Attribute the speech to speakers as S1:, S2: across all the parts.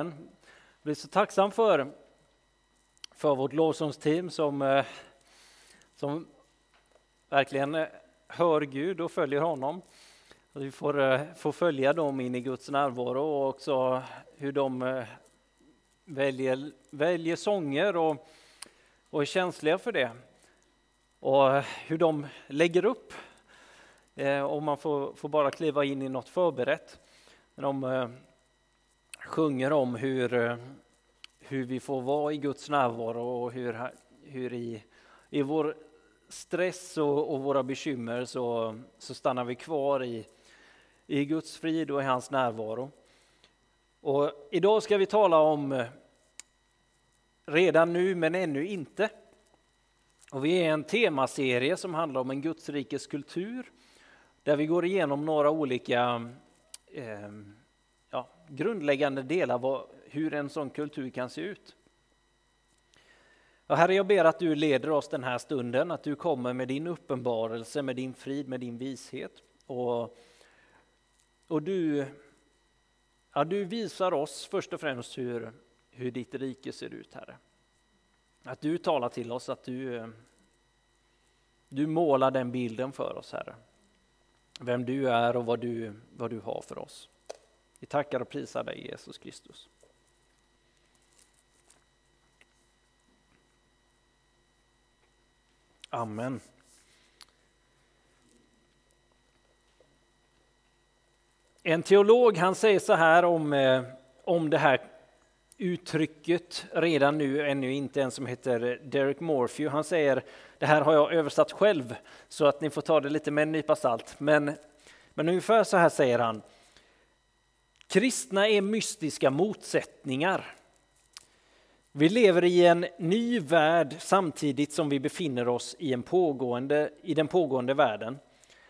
S1: Jag blir så tacksam för, för vårt lovsångsteam som, eh, som verkligen eh, hör Gud och följer honom. Att vi får, eh, får följa dem in i Guds närvaro och också hur de väljer, väljer sånger och, och är känsliga för det. Och hur de lägger upp. Och man får, får bara kliva in i något förberett. De sjunger om hur, eh, hur vi får vara i Guds närvaro och hur, hur i, i vår stress och, och, våra bekymmer så, så stannar vi kvar i, i Guds frid och i hans närvaro. Och idag ska vi tala om eh, redan nu men ännu inte. Och vi är en temaserie som handlar om en Guds rikes kultur där vi går igenom några olika eh, ja, grundläggande delar vad, hur en sån kultur kan se ut. Och herre, jag ber att du leder oss den här stunden, att du kommer med din uppenbarelse, med din frid, med din vishet. Och, och du, ja, du visar oss först och främst hur, hur ditt rike ser ut, Herre. Att du talar till oss, att du, du målar den bilden för oss, Herre. Vem du är och vad du, vad du har för oss. Vi tackar och prisar dig Jesus Kristus. Amen. En teolog han säger så här om, eh, om det här uttrycket redan nu, ännu inte en som heter Derek Morphew. Han säger, det här har jag översatt själv så att ni får ta det lite med en nypa salt. Men, men ungefär så här säger han. Kristna är mystiska motsättningar. Vi lever i en ny värld samtidigt som vi befinner oss i, en pågående, i den pågående världen.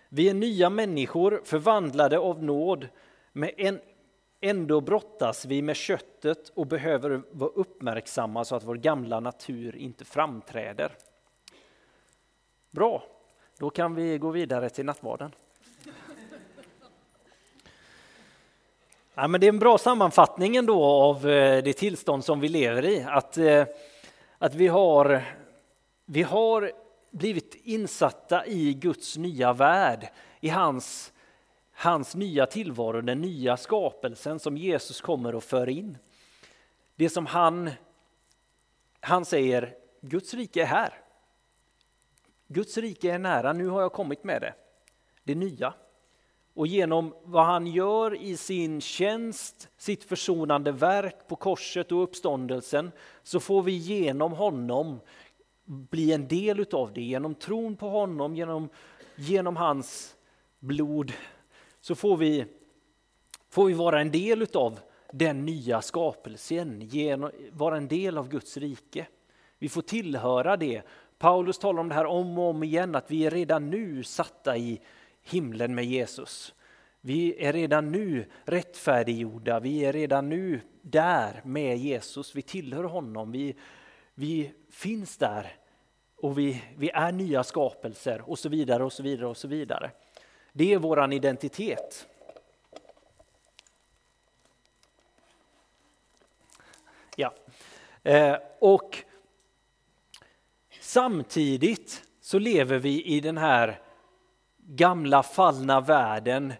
S1: Vi är nya människor förvandlade av nåd, men en, ändå brottas vi med köttet och behöver vara uppmärksamma så att vår gamla natur inte framträder. Bra, då kan vi gå vidare till nattvarden. Ja, men det är en bra sammanfattning ändå av eh, det tillstånd som vi lever i. Att, eh, att vi, har, vi har blivit insatta i Guds nya värld, i hans, hans nya tillvaro, den nya skapelsen som Jesus kommer och för in. Det som han, han säger, Guds rike är här. Guds rike är nära, nu har jag kommit med det. Det nya och genom vad han gör i sin tjänst, sitt försonande verk på korset och uppståndelsen, så får vi genom honom bli en del utav det. Genom tron på honom, genom, genom hans blod, så får vi, får vi vara en del utav den nya skapelsen, genom, vara en del av Guds rike. Vi får tillhöra det. Paulus talar om det här om och om igen, att vi är redan nu satta i himlen med Jesus. Vi är redan nu rättfärdiggjorda, vi är redan nu där med Jesus, vi tillhör honom, vi, vi finns där och vi, vi är nya skapelser och så vidare och så vidare och så vidare. Det är våran identitet. Ja, eh, och samtidigt så lever vi i den här gamla fallna världen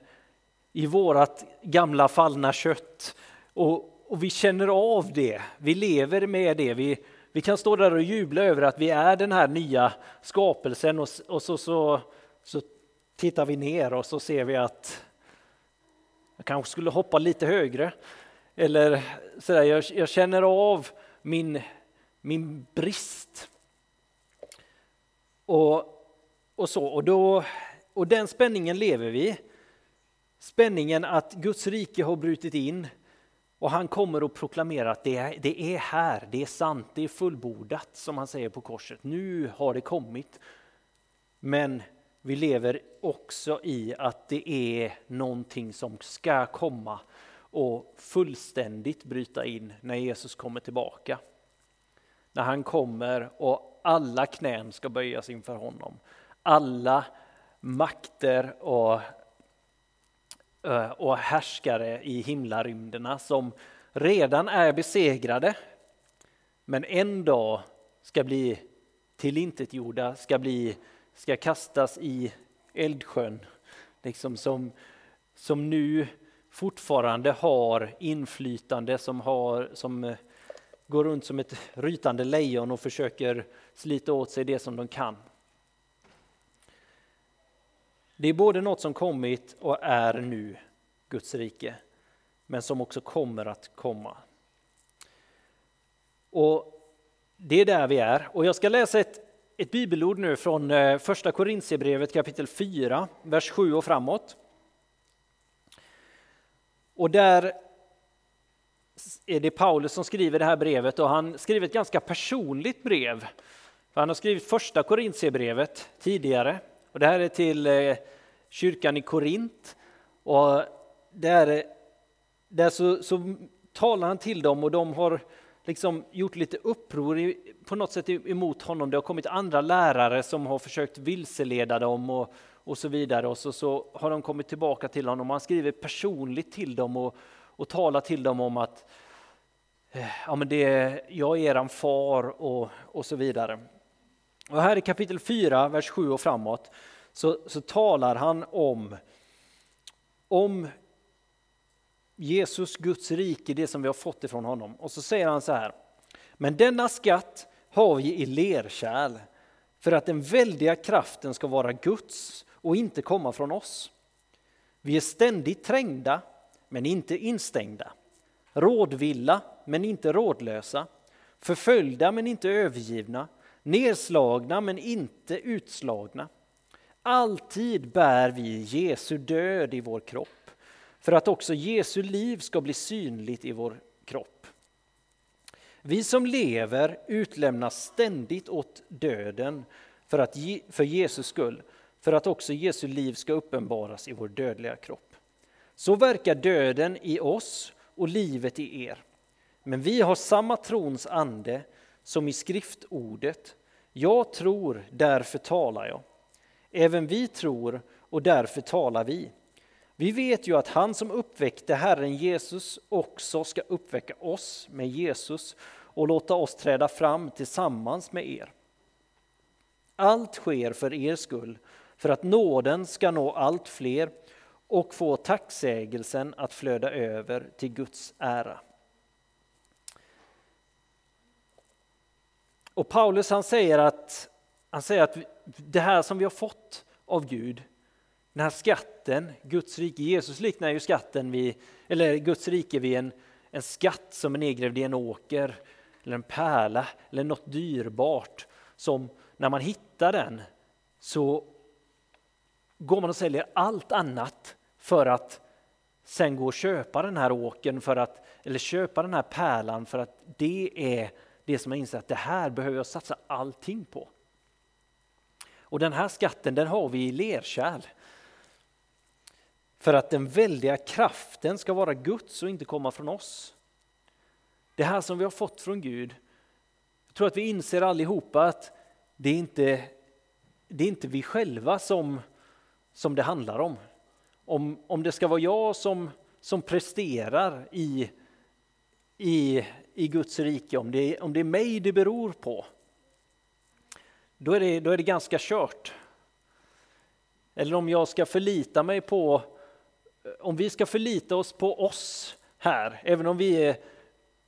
S1: i vårat gamla fallna kött och, och, vi känner av det, vi lever med det. Vi, vi kan stå där och jubla över att vi är den här nya skapelsen och, och så, så, så tittar vi ner och så ser vi att jag kanske skulle hoppa lite högre. Eller sådär, jag, jag känner av min, min brist. Och, och så, och, då, och den spänningen lever vi Spänningen att Guds rike har brutit in och han kommer att proklamera att det är, det är här, det är sant, det är fullbordat som han säger på korset. Nu har det kommit. Men vi lever också i att det är någonting som ska komma och fullständigt bryta in när Jesus kommer tillbaka. När han kommer och alla knän ska böjas inför honom. Alla makter och eh, och härskare i himlarymderna som redan är besegrade men en dag ska bli tillintetgjorda, ska, bli, ska kastas i eldsjön. Liksom som, som nu fortfarande har inflytande, som, har, som eh, går runt som ett rytande lejon och försöker slita åt sig det som de kan. Det är både något som kommit och är nu, Guds rike, men som också kommer att komma. Och Det är där vi är. Och jag ska läsa ett, ett bibelord nu från eh, första Korintierbrevet kapitel 4, vers 7 och framåt. Och där är det Paulus som skriver det här brevet och han skriver ett ganska personligt brev. För han har skrivit första Korintierbrevet tidigare och det här är till eh, kyrkan i Korint. Och där, där så, så talar han till dem och de har liksom gjort lite uppror i, på något sätt emot honom. Det har kommit andra lärare som har försökt vilseleda dem och, och så vidare. Och så, så har de kommit tillbaka till honom. och Han skriver personligt till dem och, och talar till dem om att eh, ja, men det, jag är eran far och, och så vidare. Och här i kapitel 4, vers 7 och framåt så, så talar han om, om Jesus, Guds rike, det som vi har fått ifrån honom. Och så säger han så här. Men denna skatt har vi i lerkärl för att den väldiga kraften ska vara Guds och inte komma från oss. Vi är ständigt trängda, men inte instängda. Rådvilla, men inte rådlösa. Förföljda, men inte övergivna. Nerslagna, men inte utslagna. Alltid bär vi Jesu död i vår kropp för att också Jesu liv ska bli synligt i vår kropp. Vi som lever utlämnas ständigt åt döden för, att, för Jesus skull, för att också Jesu liv ska uppenbaras i vår dödliga kropp. Så verkar döden i oss och livet i er. Men vi har samma trons ande som i skriftordet. Jag tror, därför talar jag. Även vi tror och därför talar vi. Vi vet ju att han som uppväckte Herren Jesus också ska uppväcka oss med Jesus och låta oss träda fram tillsammans med er. Allt sker för er skull, för att nåden ska nå allt fler och få tacksägelsen att flöda över till Guds ära. Och Paulus han säger att, han säger att det här som vi har fått av Gud, den här skatten, Guds rike, Jesus liknar ju skatten vid, eller Guds rike vid en, en skatt som är nedgrävd i en åker eller en pärla eller något dyrbart som när man hittar den så går man och säljer allt annat för att sen gå och köpa den här åkern för att, eller köpa den här pärlan för att det är det som jag inser att det här behöver jag satsa allting på. Och den här skatten den har vi i lerkärl. För att den väldiga kraften ska vara Guds och inte komma från oss. Det här som vi har fått från Gud, jag tror att vi inser allihopa att det är inte, det är inte vi själva som, som det handlar om. om. Om det ska vara jag som, som presterar i, i, i Guds rike, om det, om det är mig det beror på, då är det, då är det ganska kört. Eller om jag ska förlita mig på om vi ska förlita oss på oss här, även om vi är,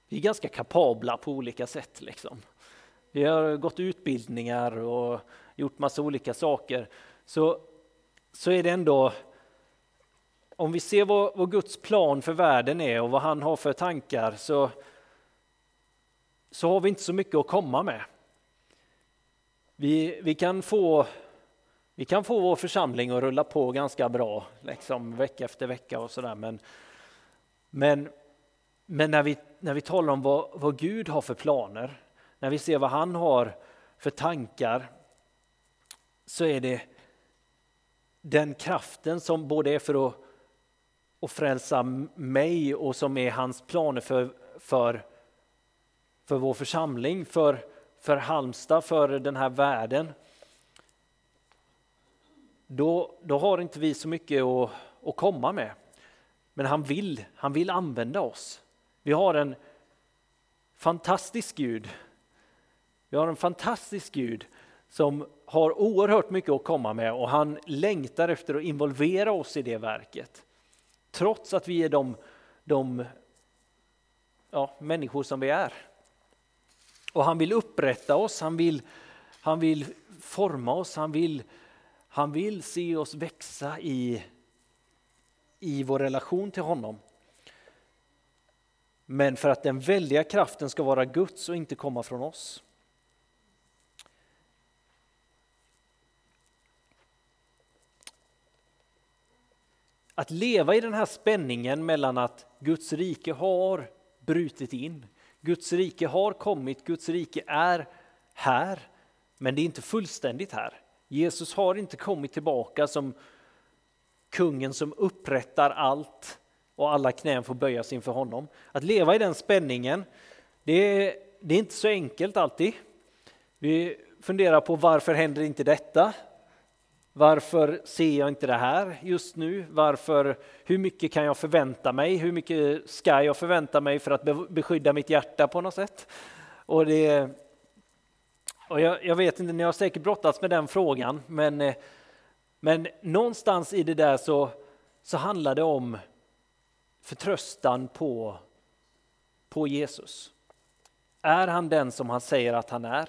S1: vi är ganska kapabla på olika sätt. Liksom. Vi har gått utbildningar och gjort massa olika saker. Så, så är det ändå, om vi ser vad, vad Guds plan för världen är och vad han har för tankar så, så har vi inte så mycket att komma med. Vi, vi kan få vi kan få vår församling att rulla på ganska bra, liksom vecka efter vecka och sådär. Men, men, men när, vi, när vi talar om vad, vad Gud har för planer, när vi ser vad han har för tankar, så är det den kraften som både är för att, att frälsa mig och som är hans planer för, för, för vår församling, för, för Halmstad, för den här världen då, då har inte vi så mycket att, att komma med. Men han vill, han vill använda oss. Vi har en fantastisk Gud. Vi har en fantastisk Gud som har oerhört mycket att komma med och han längtar efter att involvera oss i det verket. Trots att vi är de, de ja, människor som vi är. Och han vill upprätta oss, han vill, han vill forma oss, han vill, han vill se oss växa i, i vår relation till honom. Men för att den väldiga kraften ska vara Guds och inte komma från oss. Att leva i den här spänningen mellan att Guds rike har brutit in, Guds rike har kommit, Guds rike är här, men det är inte fullständigt här. Jesus har inte kommit tillbaka som kungen som upprättar allt och alla knän får böjas inför honom. Att leva i den spänningen, det är, det är inte så enkelt alltid. Vi funderar på varför händer inte detta? Varför ser jag inte det här just nu? Varför, hur mycket kan jag förvänta mig? Hur mycket ska jag förvänta mig för att beskydda mitt hjärta på något sätt? Och det, och jag, jag vet inte, ni har säkert brottats med den frågan, men, eh, men någonstans i det där så, så handlar det om förtröstan på, på Jesus. Är han den som han säger att han är?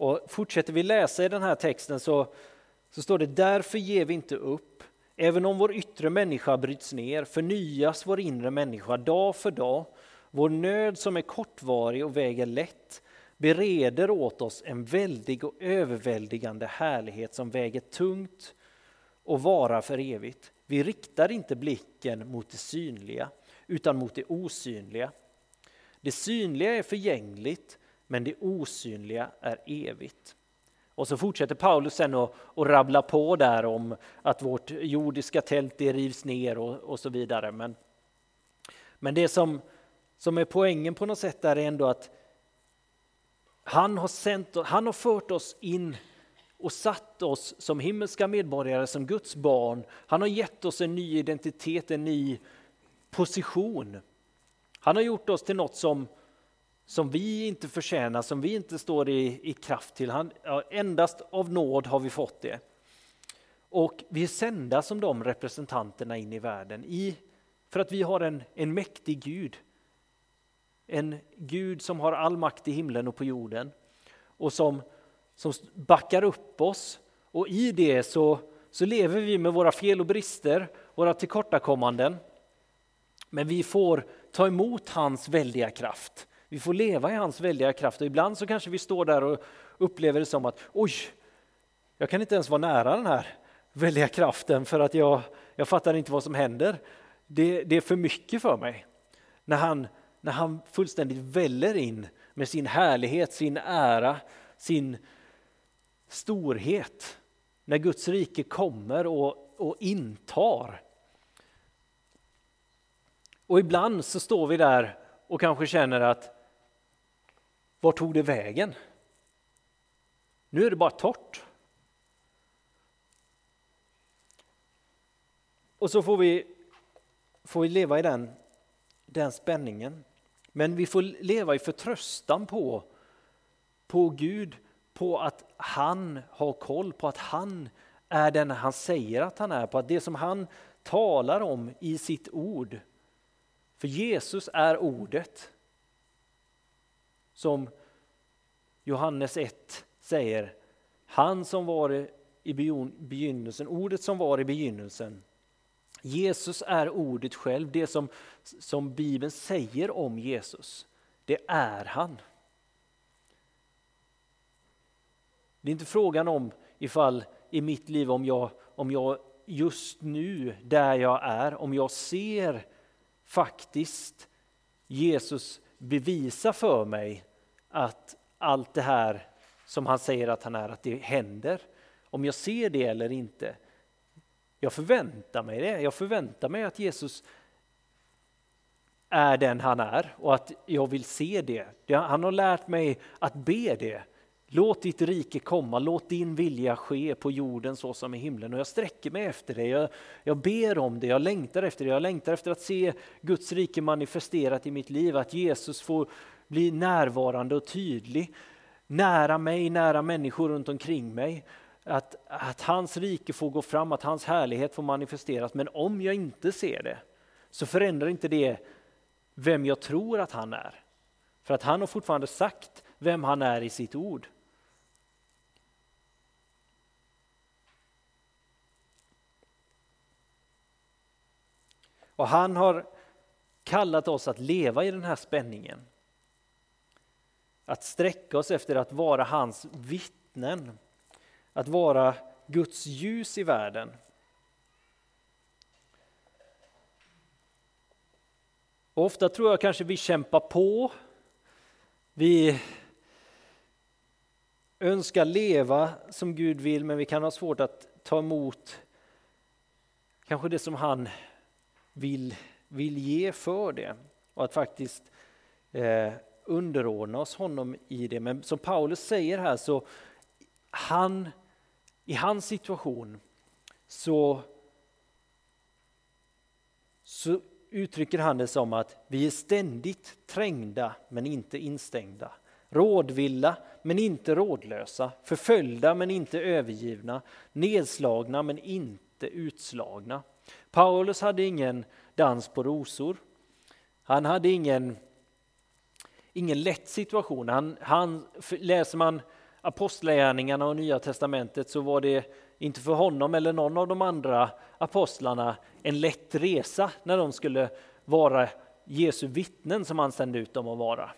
S1: Och fortsätter vi läsa i den här texten så, så står det därför ger vi inte upp. Även om vår yttre människa bryts ner förnyas vår inre människa dag för dag. Vår nöd som är kortvarig och väger lätt bereder åt oss en väldig och överväldigande härlighet som väger tungt och varar för evigt. Vi riktar inte blicken mot det synliga utan mot det osynliga. Det synliga är förgängligt men det osynliga är evigt. Och så fortsätter Paulus sen att, att rabbla på där om att vårt jordiska tält det rivs ner och, och så vidare. Men, men det som, som är poängen på något sätt är ändå att han har, sänt, han har fört oss in och satt oss som himmelska medborgare, som Guds barn. Han har gett oss en ny identitet, en ny position. Han har gjort oss till något som, som vi inte förtjänar, som vi inte står i, i kraft till. Han, ja, endast av nåd har vi fått det. Och vi är sända som de representanterna in i världen i, för att vi har en, en mäktig Gud. En Gud som har all makt i himlen och på jorden och som, som backar upp oss. Och i det så, så lever vi med våra fel och brister, våra tillkortakommanden. Men vi får ta emot hans väldiga kraft. Vi får leva i hans väldiga kraft och ibland så kanske vi står där och upplever det som att oj, jag kan inte ens vara nära den här väldiga kraften för att jag, jag fattar inte vad som händer. Det, det är för mycket för mig. När han, när han fullständigt väller in med sin härlighet, sin ära, sin storhet. När Guds rike kommer och, och intar. Och ibland så står vi där och kanske känner att var tog det vägen? Nu är det bara torrt. Och så får vi, får vi leva i den, den spänningen. Men vi får leva i förtröstan på, på Gud, på att han har koll, på att han är den han säger att han är, på att det som han talar om i sitt ord. För Jesus är ordet som Johannes 1 säger, han som var i begynnelsen, ordet som var i begynnelsen. Jesus är ordet själv, det som, som Bibeln säger om Jesus, det är han. Det är inte frågan om ifall i mitt liv om jag, om jag just nu, där jag är, om jag ser faktiskt Jesus bevisa för mig att allt det här som han säger att han är, att det händer. Om jag ser det eller inte. Jag förväntar mig det. Jag förväntar mig att Jesus är den han är och att jag vill se det. Han har lärt mig att be det. Låt ditt rike komma, låt din vilja ske på jorden så som i himlen. Och jag sträcker mig efter det, jag, jag ber om det, jag längtar efter det. Jag längtar efter att se Guds rike manifesterat i mitt liv, att Jesus får bli närvarande och tydlig. Nära mig, nära människor runt omkring mig. Att, att hans rike får gå fram, att hans härlighet får manifesteras. Men om jag inte ser det så förändrar inte det vem jag tror att han är. För att han har fortfarande sagt vem han är i sitt ord. Och han har kallat oss att leva i den här spänningen. Att sträcka oss efter att vara hans vittnen. Att vara Guds ljus i världen. Och ofta tror jag kanske vi kämpar på. Vi önskar leva som Gud vill men vi kan ha svårt att ta emot kanske det som han vill, vill ge för det och att faktiskt eh, underordna oss honom i det. Men som Paulus säger här så han, i hans situation så, så uttrycker han det som att vi är ständigt trängda men inte instängda. Rådvilla men inte rådlösa, förföljda men inte övergivna, nedslagna men inte utslagna. Paulus hade ingen dans på rosor. Han hade ingen, ingen lätt situation. Han, han, läser man Apostlagärningarna och Nya Testamentet så var det inte för honom eller någon av de andra apostlarna en lätt resa när de skulle vara Jesu vittnen som han sände ut dem att vara.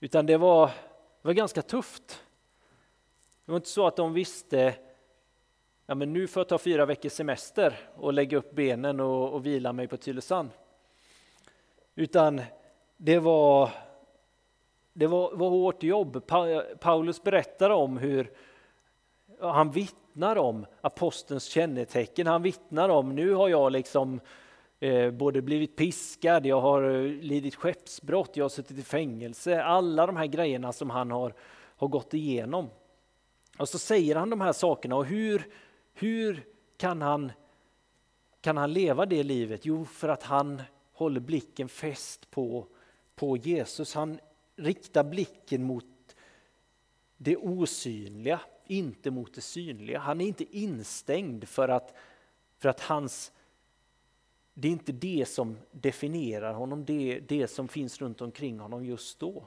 S1: Utan det var, det var ganska tufft. Det var inte så att de visste ja, men nu får jag ta fyra veckors semester och lägga upp benen och, och vila mig på Tylösand. Utan det var, det var, var hårt jobb. Paulus berättar om hur han vittnar om apostelns kännetecken. Han vittnar om nu har jag liksom eh, både blivit piskad, jag har eh, lidit skeppsbrott, jag har suttit i fängelse. Alla de här grejerna som han har, har gått igenom. Och så säger han de här sakerna och hur, hur kan han, kan han leva det livet? Jo, för att han håller blicken fäst på, på Jesus. Han Rikta blicken mot det osynliga, inte mot det synliga. Han är inte instängd för att, för att hans det är inte det som definierar honom, det, det som finns runt omkring honom just då.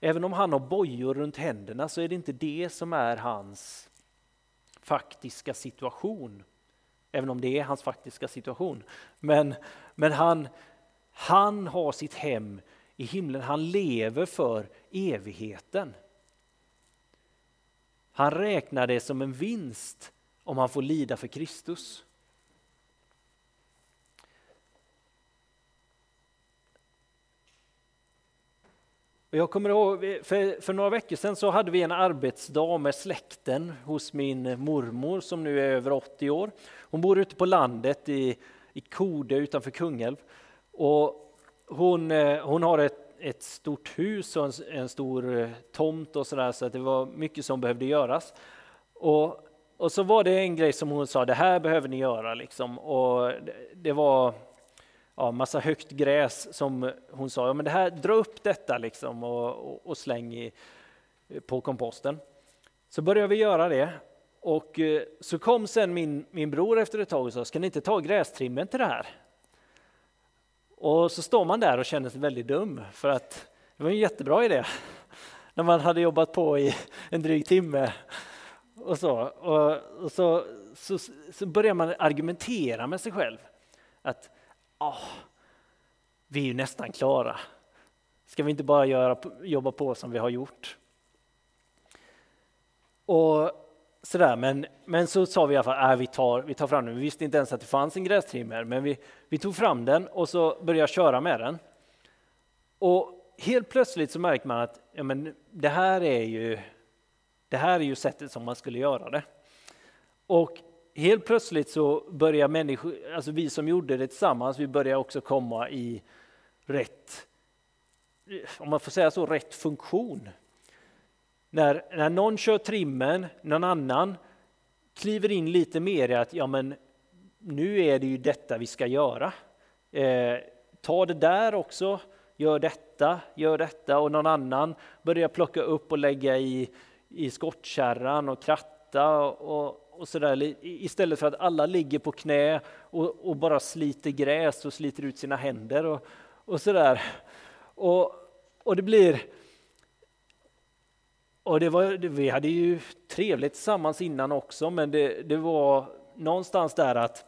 S1: Även om han har bojor runt händerna så är det inte det som är hans faktiska situation. Även om det är hans faktiska situation. Men, men han, han har sitt hem i himlen, han lever för evigheten. Han räknar det som en vinst om han får lida för Kristus. Jag kommer ihåg, för, för några veckor sedan så hade vi en arbetsdag med släkten hos min mormor som nu är över 80 år. Hon bor ute på landet i, i Kode utanför Kungälv. Och hon, eh, hon har ett, ett stort hus och en, en stor eh, tomt och sådär så att det var mycket som behövde göras. Och, och så var det en grej som hon sa, det här behöver ni göra liksom. Och det, det var ja, massa högt gräs som hon sa, ja, men det här, dra upp detta liksom och, och, och släng i, på komposten. Så började vi göra det och eh, så kom sen min, min bror efter ett tag och sa, ska ni inte ta grästrimmen till det här? Och så står man där och känner sig väldigt dum för att det var en jättebra idé när man hade jobbat på i en dryg timme och så. Och, och så, så, så börjar man argumentera med sig själv. Att oh, vi är ju nästan klara. Ska vi inte bara göra, jobba på som vi har gjort? Och sådär, men, men så sa vi i alla fall, äh, vi, tar, vi tar fram den. Vi visste inte ens att det fanns en grästrimmer, men vi, vi tog fram den och så började köra med den. Och helt plötsligt så märker man att ja, men det, här är ju, det här är ju sättet som man skulle göra det. Och helt plötsligt så börjar människor, alltså vi som gjorde det tillsammans, vi börjar också komma i rätt om man får säga så, rätt funktion. När, när någon kör trimmen, någon annan kliver in lite mer i att ja, men nu är det ju detta vi ska göra. Eh, ta det där också, gör detta, gör detta och någon annan börjar plocka upp och lägga i, i skottkärran och kratta och, och sådär. Istället för att alla ligger på knä och, och, bara sliter gräs och sliter ut sina händer och, och sådär. Och, och det blir och det var, vi hade ju trevligt tillsammans innan också, men det, det var någonstans där att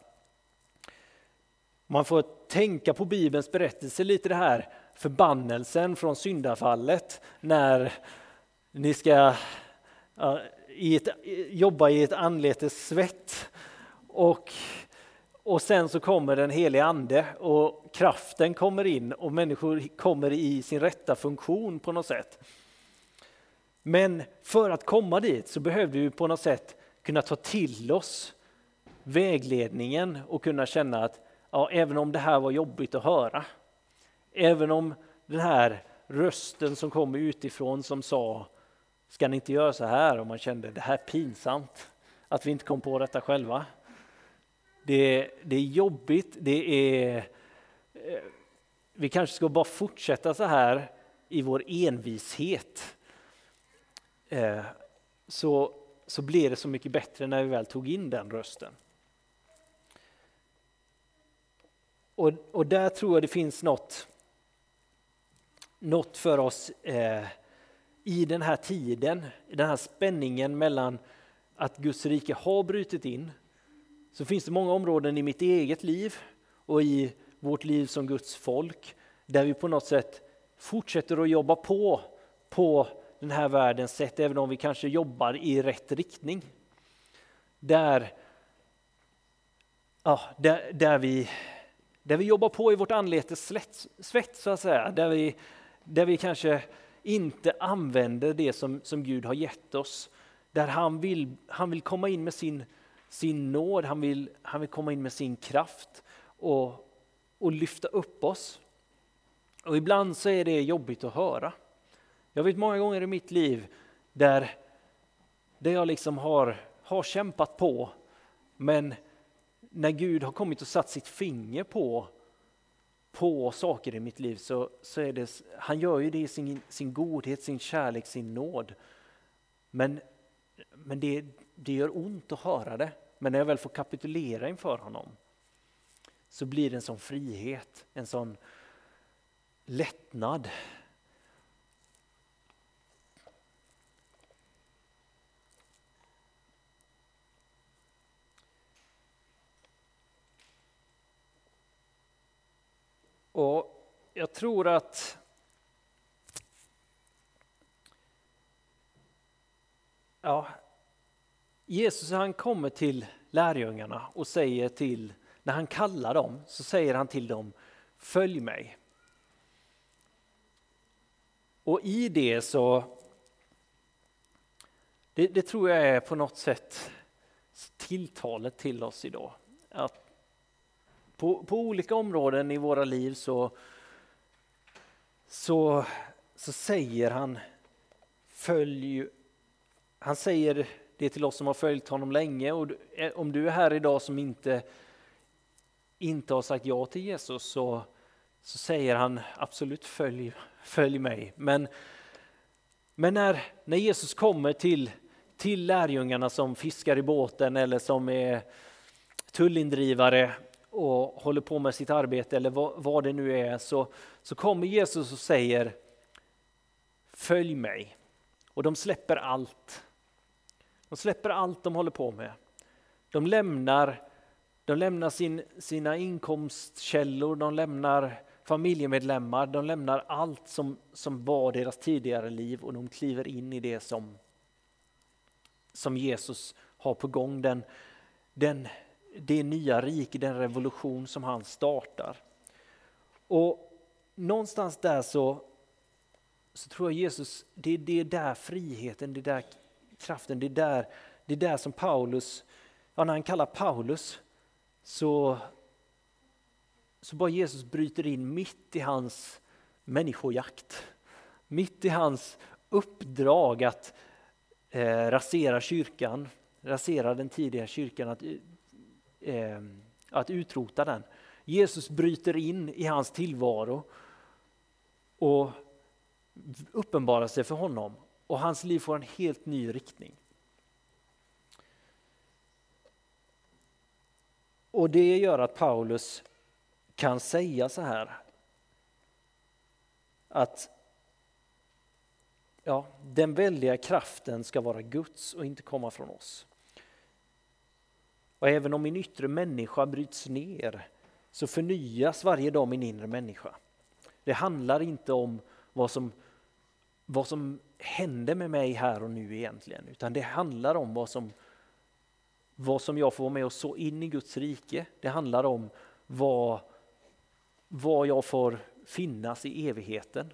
S1: man får tänka på Bibelns berättelse lite det här förbannelsen från syndafallet när ni ska ja, i ett, jobba i ett anletes svett och, och sen så kommer den helige ande och kraften kommer in och människor kommer i sin rätta funktion på något sätt. Men för att komma dit så behövde vi på något sätt kunna ta till oss vägledningen och kunna känna att ja, även om det här var jobbigt att höra, även om den här rösten som kom utifrån som sa ska ni inte göra så här och man kände det här är pinsamt att vi inte kom på detta själva. Det, det är jobbigt, det är eh, vi kanske ska bara fortsätta så här i vår envishet. Eh, så, så blev det så mycket bättre när vi väl tog in den rösten. Och, och där tror jag det finns något, något för oss eh, i den här tiden, i den här spänningen mellan att Guds rike har brutit in, så finns det många områden i mitt eget liv och i vårt liv som Guds folk, där vi på något sätt fortsätter att jobba på, på den här världens sätt, även om vi kanske jobbar i rätt riktning. Där, ja, där, där, vi, där vi jobbar på i vårt anletes svett, så att säga. Där vi, där vi kanske inte använder det som, som Gud har gett oss. Där han vill, han vill komma in med sin, sin nåd, han vill, han vill komma in med sin kraft och, och lyfta upp oss. Och ibland så är det jobbigt att höra. Jag vet många gånger i mitt liv där, där jag liksom har, har kämpat på, men när Gud har kommit och satt sitt finger på på saker i mitt liv så, så är det, han gör ju det i sin, sin godhet, sin kärlek, sin nåd. Men, men det, det gör ont att höra det. Men när jag väl får kapitulera inför honom så blir det en sån frihet, en sån lättnad. Och jag tror att ja, Jesus han kommer till lärjungarna och säger till, när han kallar dem, så säger han till dem Följ mig. Och i det så, det, det tror jag är på något sätt tilltalet till oss idag. Att på, på olika områden i våra liv så, så, så säger han följ, han säger det till oss som har följt honom länge och eh, om du är här idag som inte, inte har sagt ja till Jesus så, så säger han absolut följ, följ mig. Men, men när, när Jesus kommer till, till lärjungarna som fiskar i båten eller som är tullindrivare och håller på med sitt arbete eller vad, vad det nu är så, så kommer Jesus och säger Följ mig. Och de släpper allt. De släpper allt de håller på med. De lämnar, de lämnar sin, sina inkomstkällor, de lämnar familjemedlemmar, de lämnar allt som, som var deras tidigare liv och de kliver in i det som, som Jesus har på gång. Den, den det nya rike, den revolution som han startar. Och någonstans där så, så tror jag Jesus, det, det är där friheten, det är där kraften, det är där, det är där som Paulus, ja när han kallar Paulus så, så bara Jesus bryter in mitt i hans människojakt. Mitt i hans uppdrag att eh, rasera kyrkan, rasera den tidiga kyrkan, att, eh, att utrota den. Jesus bryter in i hans tillvaro och uppenbarar sig för honom och hans liv får en helt ny riktning. Och det gör att Paulus kan säga så här att ja, den väldiga kraften ska vara Guds och inte komma från oss. Och även om min yttre människa bryts ner så förnyas varje dag min inre människa. Det handlar inte om vad som, vad som händer med mig här och nu egentligen, utan det handlar om vad som, vad som jag får vara med och så in i Guds rike. Det handlar om vad, vad jag får finnas i evigheten.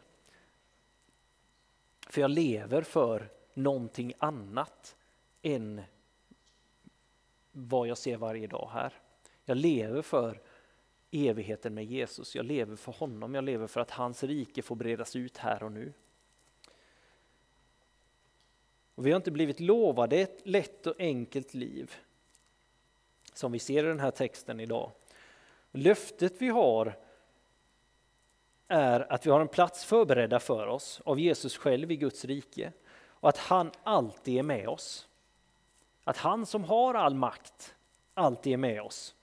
S1: För jag lever för någonting annat än vad jag ser varje dag här. Jag lever för evigheten med Jesus. Jag lever för honom. Jag lever för att hans rike får bredas ut här och nu. Och vi har inte blivit lovade ett lätt och enkelt liv som vi ser i den här texten idag. Löftet vi har är att vi har en plats förberedda för oss av Jesus själv i Guds rike och att han alltid är med oss. Att han som har all makt alltid är med oss.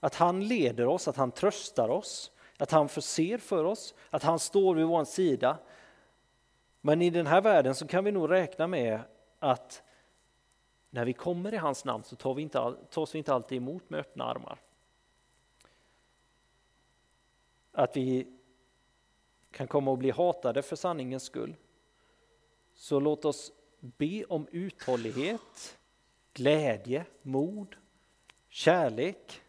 S1: Att han leder oss, att han tröstar oss, att han förser för oss, att han står vid vår sida. Men i den här världen så kan vi nog räkna med att när vi kommer i hans namn så tar vi inte, tas vi inte alltid emot med öppna armar. Att vi kan komma att bli hatade för sanningens skull. Så låt oss be om uthållighet, glädje, mod, kärlek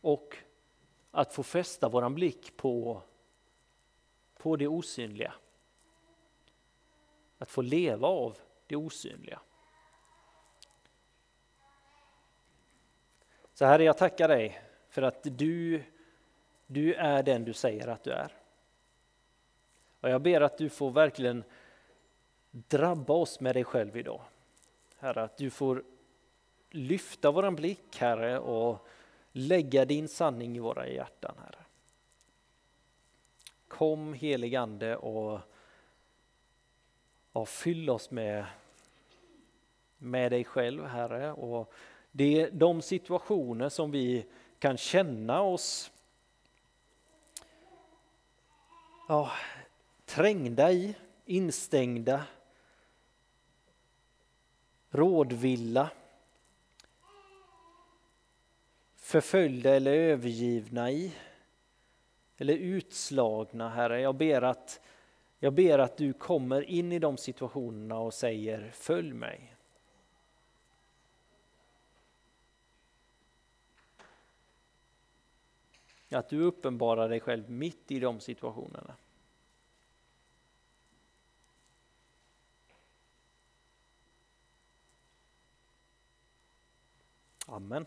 S1: och att få fästa våran blick på, på det osynliga. Att få leva av det osynliga. Så Herre, jag tackar dig för att du, du är den du säger att du är. Och jag ber att du får verkligen drabba oss med dig själv idag. Herre, att du får lyfta våran blick, Herre, och lägga din sanning i våra hjärtan, Herre. Kom helig Ande och, och fyll oss med, med dig själv, Herre. Och det är de situationer som vi kan känna oss ja, trängda i, instängda, rådvilla, förföljda eller övergivna i, eller utslagna, Herre. Jag ber att, jag ber att du kommer in i de situationerna och säger följ mig. Att du uppenbarar dig själv mitt i de situationerna. Amen.